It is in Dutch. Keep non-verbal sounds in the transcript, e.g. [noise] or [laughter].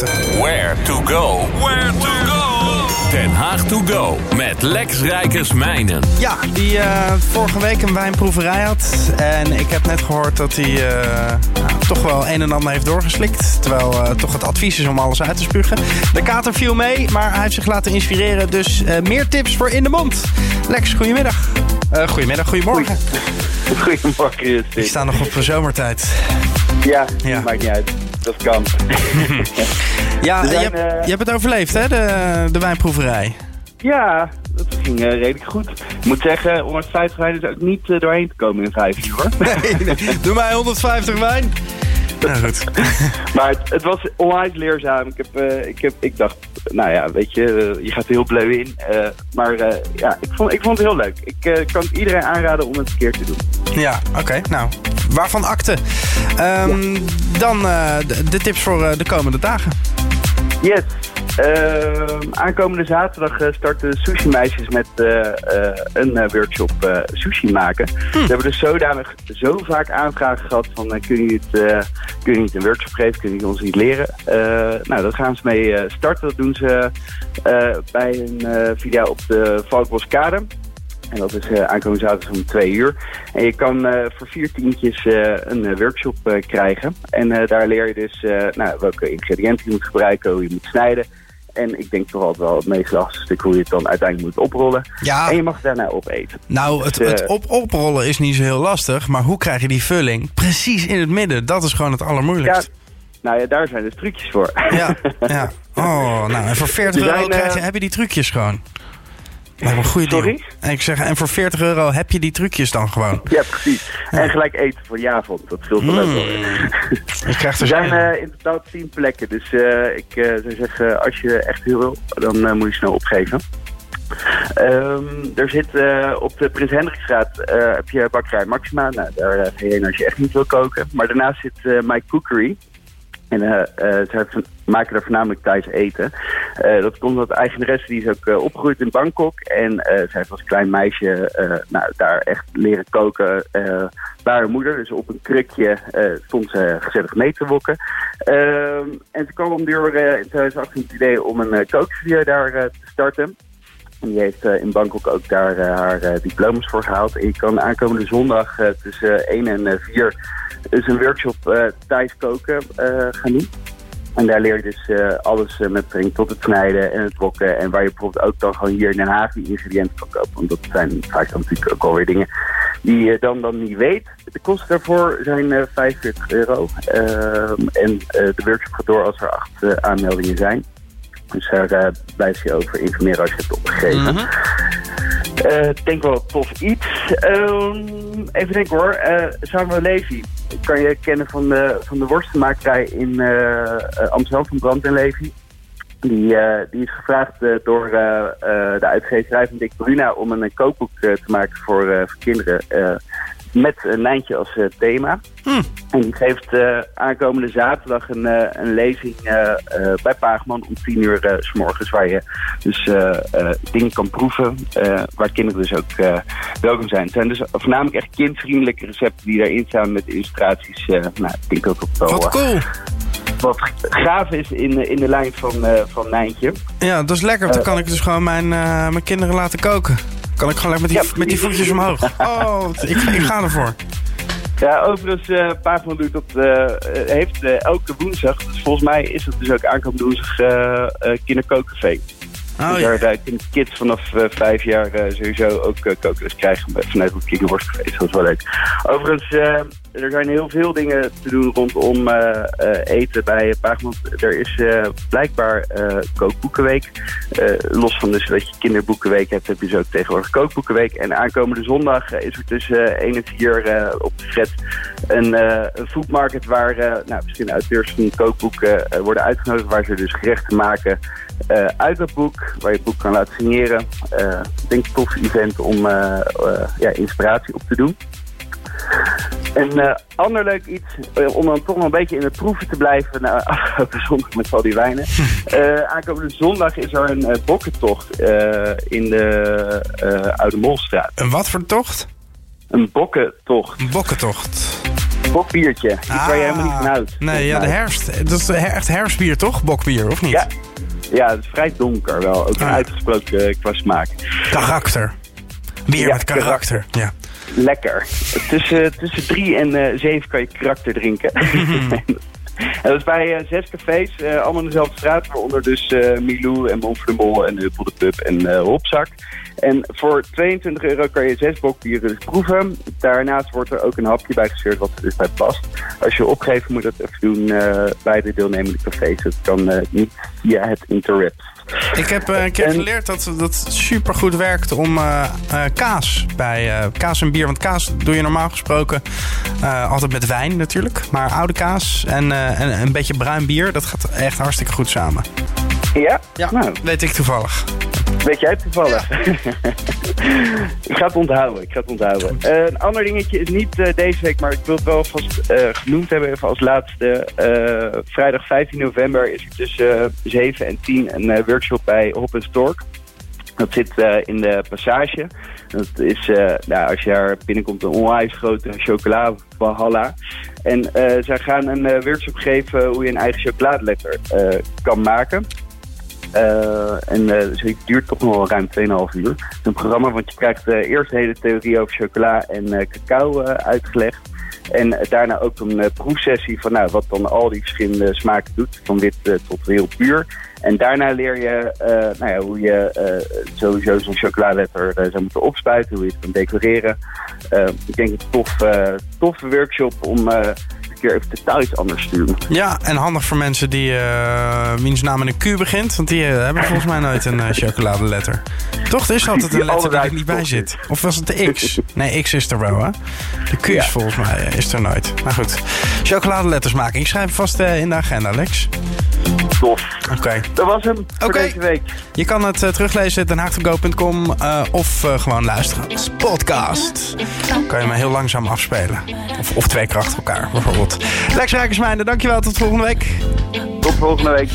Where to go? Where to go? Den Haag to go met Lex Rijkersmijnen. Ja, die uh, vorige week een wijnproeverij had. En ik heb net gehoord dat hij uh, nou, toch wel een en ander heeft doorgeslikt. Terwijl uh, toch het advies is om alles uit te spugen. De kater viel mee, maar hij heeft zich laten inspireren. Dus meer tips voor in de mond. Lex, goedemiddag. goedemiddag, goedemorgen. [laughs] Goedemorgen, Ik sta nog op zomertijd. Ja, ja, maakt niet uit. Dat kan. [laughs] ja, zijn, je, hebt, je, hebt, het overleefd, hè, de, de wijnproeverij? Ja, dat ging uh, redelijk goed. Ik moet zeggen, 150 wijn is ook niet uh, doorheen te komen in vijf uur, hoor. [laughs] nee, nee. Doe mij 150 wijn. Nou goed. [laughs] maar het, het, was onwijs leerzaam. Ik, heb, uh, ik, heb, ik dacht, nou ja, weet je, je gaat er heel bleu in. Maar ja, ik vond, ik vond het heel leuk. Ik kan het iedereen aanraden om het een keer te doen. Ja, oké. Okay, nou, waarvan akte? Um, ja. Dan de, de, tips voor de komende dagen. Yes. Uh, aankomende zaterdag uh, starten Sushi Meisjes met een workshop sushi maken. Hm. We hebben dus zodanig zo vaak aanvragen gehad van kun, je het, kun je niet een workshop geven, kun je ons niet leren. nou, daar gaan ze mee starten. Dat doen ze bij een video op de Valkboskade. En dat is uh, aankomende zaterdag om twee uur. En je kan uh, voor vier tientjes uh, een workshop krijgen. En daar leer je dus nou, welke ingrediënten je moet gebruiken, hoe je moet snijden. En ik denk toch altijd wel het meest lastige stuk hoe je het dan uiteindelijk moet oprollen. Ja. En je mag daarna opeten. Nou, het, Dus, het op oprollen is niet zo heel lastig. Maar hoe krijg je die vulling precies in het midden? Dat is gewoon het allermoeilijkst. Ja, nou ja, daar zijn dus trucjes voor. Ja, ja. [laughs] Oh, nou, en voor 40 euro krijg je, heb je die trucjes gewoon. Een goede Sorry? deal. Ik zeg, en voor 40 euro heb je die trucjes dan gewoon. Ja, precies. Ja. En gelijk eten voor avond. Dat scheelt wel mm. Ik krijg er zijn uh, in totaal 10 plekken. Dus uh, ik uh, zou zeggen, als je echt heel wil, dan moet je snel opgeven. Um, er zit op de Prins Hendrikstraat heb je bakkerij Maxima. Nou, daar ga je heen als je echt niet wil koken. Maar daarnaast zit My Cookery. En uh, uh, zij maken er voornamelijk thuis eten. Uh, dat komt omdat de eigenaresse die is ook opgegroeid in Bangkok. En zij heeft als klein meisje nou, daar echt leren koken bij haar moeder. Dus op een krukje stond ze gezellig mee te wokken. Ehm, en ze kwam om door in 2018 het idee om een kookstudio daar te starten. En die heeft in Bangkok ook daar haar diplomas voor gehaald. En je kan aankomende zondag tussen 1 en 4 dus een workshop thuis koken gaan doen. En daar leer je dus alles met betrekking tot het snijden en het wokken. En waar je bijvoorbeeld ook dan gewoon hier in Den Haag die ingrediënten kan kopen. Want dat zijn vaak dan natuurlijk ook alweer dingen die je dan, dan niet weet. De kosten daarvoor zijn 45 euro. Ehm, en de workshop gaat door als er acht aanmeldingen zijn. Dus daar uh, blijf je over informeren als je het opgegeven. Mm -hmm. uh, denk wel tof iets. Um, even denken hoor. Uh, Samuel Levy kan je kennen van de, van de worstenmakerij in Amsterdam van Brand en Levy. Die, die is gevraagd door de uitgeverij van Dick Bruna om een kookboek te maken voor, voor kinderen met een Nijntje als uh, thema. Hmm. En die geeft uh, aankomende zaterdag een, uh, een lezing bij Paagman om tien uur s morgens. Waar je dus dingen kan proeven. waar kinderen dus ook welkom zijn. Het zijn dus voornamelijk echt kindvriendelijke recepten die daarin staan met illustraties. nou, ik denk dat het wel... Wat cool! Wat gaaf is in, in de lijn van, van Nijntje. Ja, dat is lekker. Dan kan ik dus gewoon mijn, mijn kinderen laten koken. Kan ik gewoon lekker met die, ja, met die voetjes omhoog. [laughs] Oh, ik, ik ga ervoor. Ja, overigens, uh, Paagman doet dat, uh, heeft uh, elke woensdag, dus volgens mij is het dus ook aankomende woensdag kinderkookcafé. Oh, dus ja. daar kids vanaf vijf jaar sowieso ook kookles krijgen vanuit het kinderworstcafé. Dat is wel leuk. Overigens, er zijn heel veel dingen te doen rondom eten bij Paagman. Er is blijkbaar kookboekenweek. los van dus dat je kinderboekenweek hebt, heb je dus ook tegenwoordig kookboekenweek. En aankomende zondag is er tussen 1 en 4 op de Fred een, foodmarket waar nou, verschillende auteurs van kookboeken worden uitgenodigd. Waar ze dus gerechten maken uh, uit dat boek, waar je het boek kan laten signeren. Uh, ik denk een tof event om uh, ja, inspiratie op te doen. Een ander leuk iets, om dan toch nog een beetje in het proeven te blijven, nou, [laughs] afgelopen zondag met al die wijnen. aankomende zondag is er een bokkentocht in de Oude Molstraat. Een wat voor tocht? Een bokkentocht. Een bokkentocht. Bokbiertje. Die kan je helemaal niet van houdt. Ah, Nee, ja, de herfst. Dat is echt herfstbier, toch? Bokbier, of niet? Ja. Ja, het is vrij donker wel. Ook een Ah. uitgesproken eh, qua smaak. Karakter. Bier Ja, met karakter. Ja. Lekker. Tussen, tussen drie en eh, zeven kan je karakter drinken. [laughs] [laughs] [laughs] en dat is bij eh, zes cafés, eh, allemaal in dezelfde straat. Waaronder dus eh, Milou en Mon Flummel en Huppel de Pub en Hopzak. En voor 22 euro kan je zes bokbieren dus proeven. Daarnaast wordt er ook een hapje bij gespeeld wat er dus bij past. Als je opgeeft moet je dat even doen bij de deelnemende cafés. Dat kan niet via het interweb. Ik heb een keer En- geleerd dat dat supergoed werkt om kaas bij kaas en bier. Want kaas doe je normaal gesproken altijd met wijn natuurlijk. Maar oude kaas en, en een beetje bruin bier, dat gaat echt hartstikke goed samen. Ja? Nou, Weet ik toevallig. Weet jij toevallig? [laughs] ik ga het onthouden. Ik ga het onthouden. Eh, een ander dingetje is niet eh, deze week, maar ik wil het wel vast eh, genoemd hebben even als laatste. Eh, vrijdag 15 november is er tussen eh, 7 en 10 een eh, workshop bij Hop en Stork. Dat zit eh, in de passage. Dat is, eh, nou, als je daar binnenkomt, een onwijs grote chocoladehalla. En eh, zij gaan een workshop geven hoe je een eigen chocoladeletter kan maken. En het duurt toch nog wel ruim 2,5 uur. Het een programma, want je krijgt eerst de hele theorie over chocola en cacao uitgelegd. En daarna ook een eh, proefsessie van nou, wat dan al die verschillende smaken doet, van wit eh, tot heel puur. En daarna leer je eh, nou ja, hoe je sowieso zo'n chocoladeletter eh, zou moeten opspuiten, hoe je het kan decoreren. Ik denk een tof, toffe workshop om keer even totaal iets anders doen. Ja, en handig voor mensen die, eh wiens naam met een Q begint. Want die eh, hebben volgens mij nooit een eh, chocoladeletter. Toch? Er is altijd een letter die er niet bij zit. Of was het de X? [laughs] Nee, X is er wel, hè? De Q is Ja. volgens mij is er nooit. Maar goed, chocoladeletters maken. Ik schrijf vast in de agenda, Lex. Tof. Oké. Dat was hem voor Oké. deze week. Je kan het eh, teruglezen, denhaagtogo.com eh of eh, gewoon luisteren als podcast. Kan je me heel langzaam afspelen. Of, of twee keer achter elkaar, bijvoorbeeld. Lex Rijkersmijnen, dankjewel. Tot volgende week. Tot volgende week.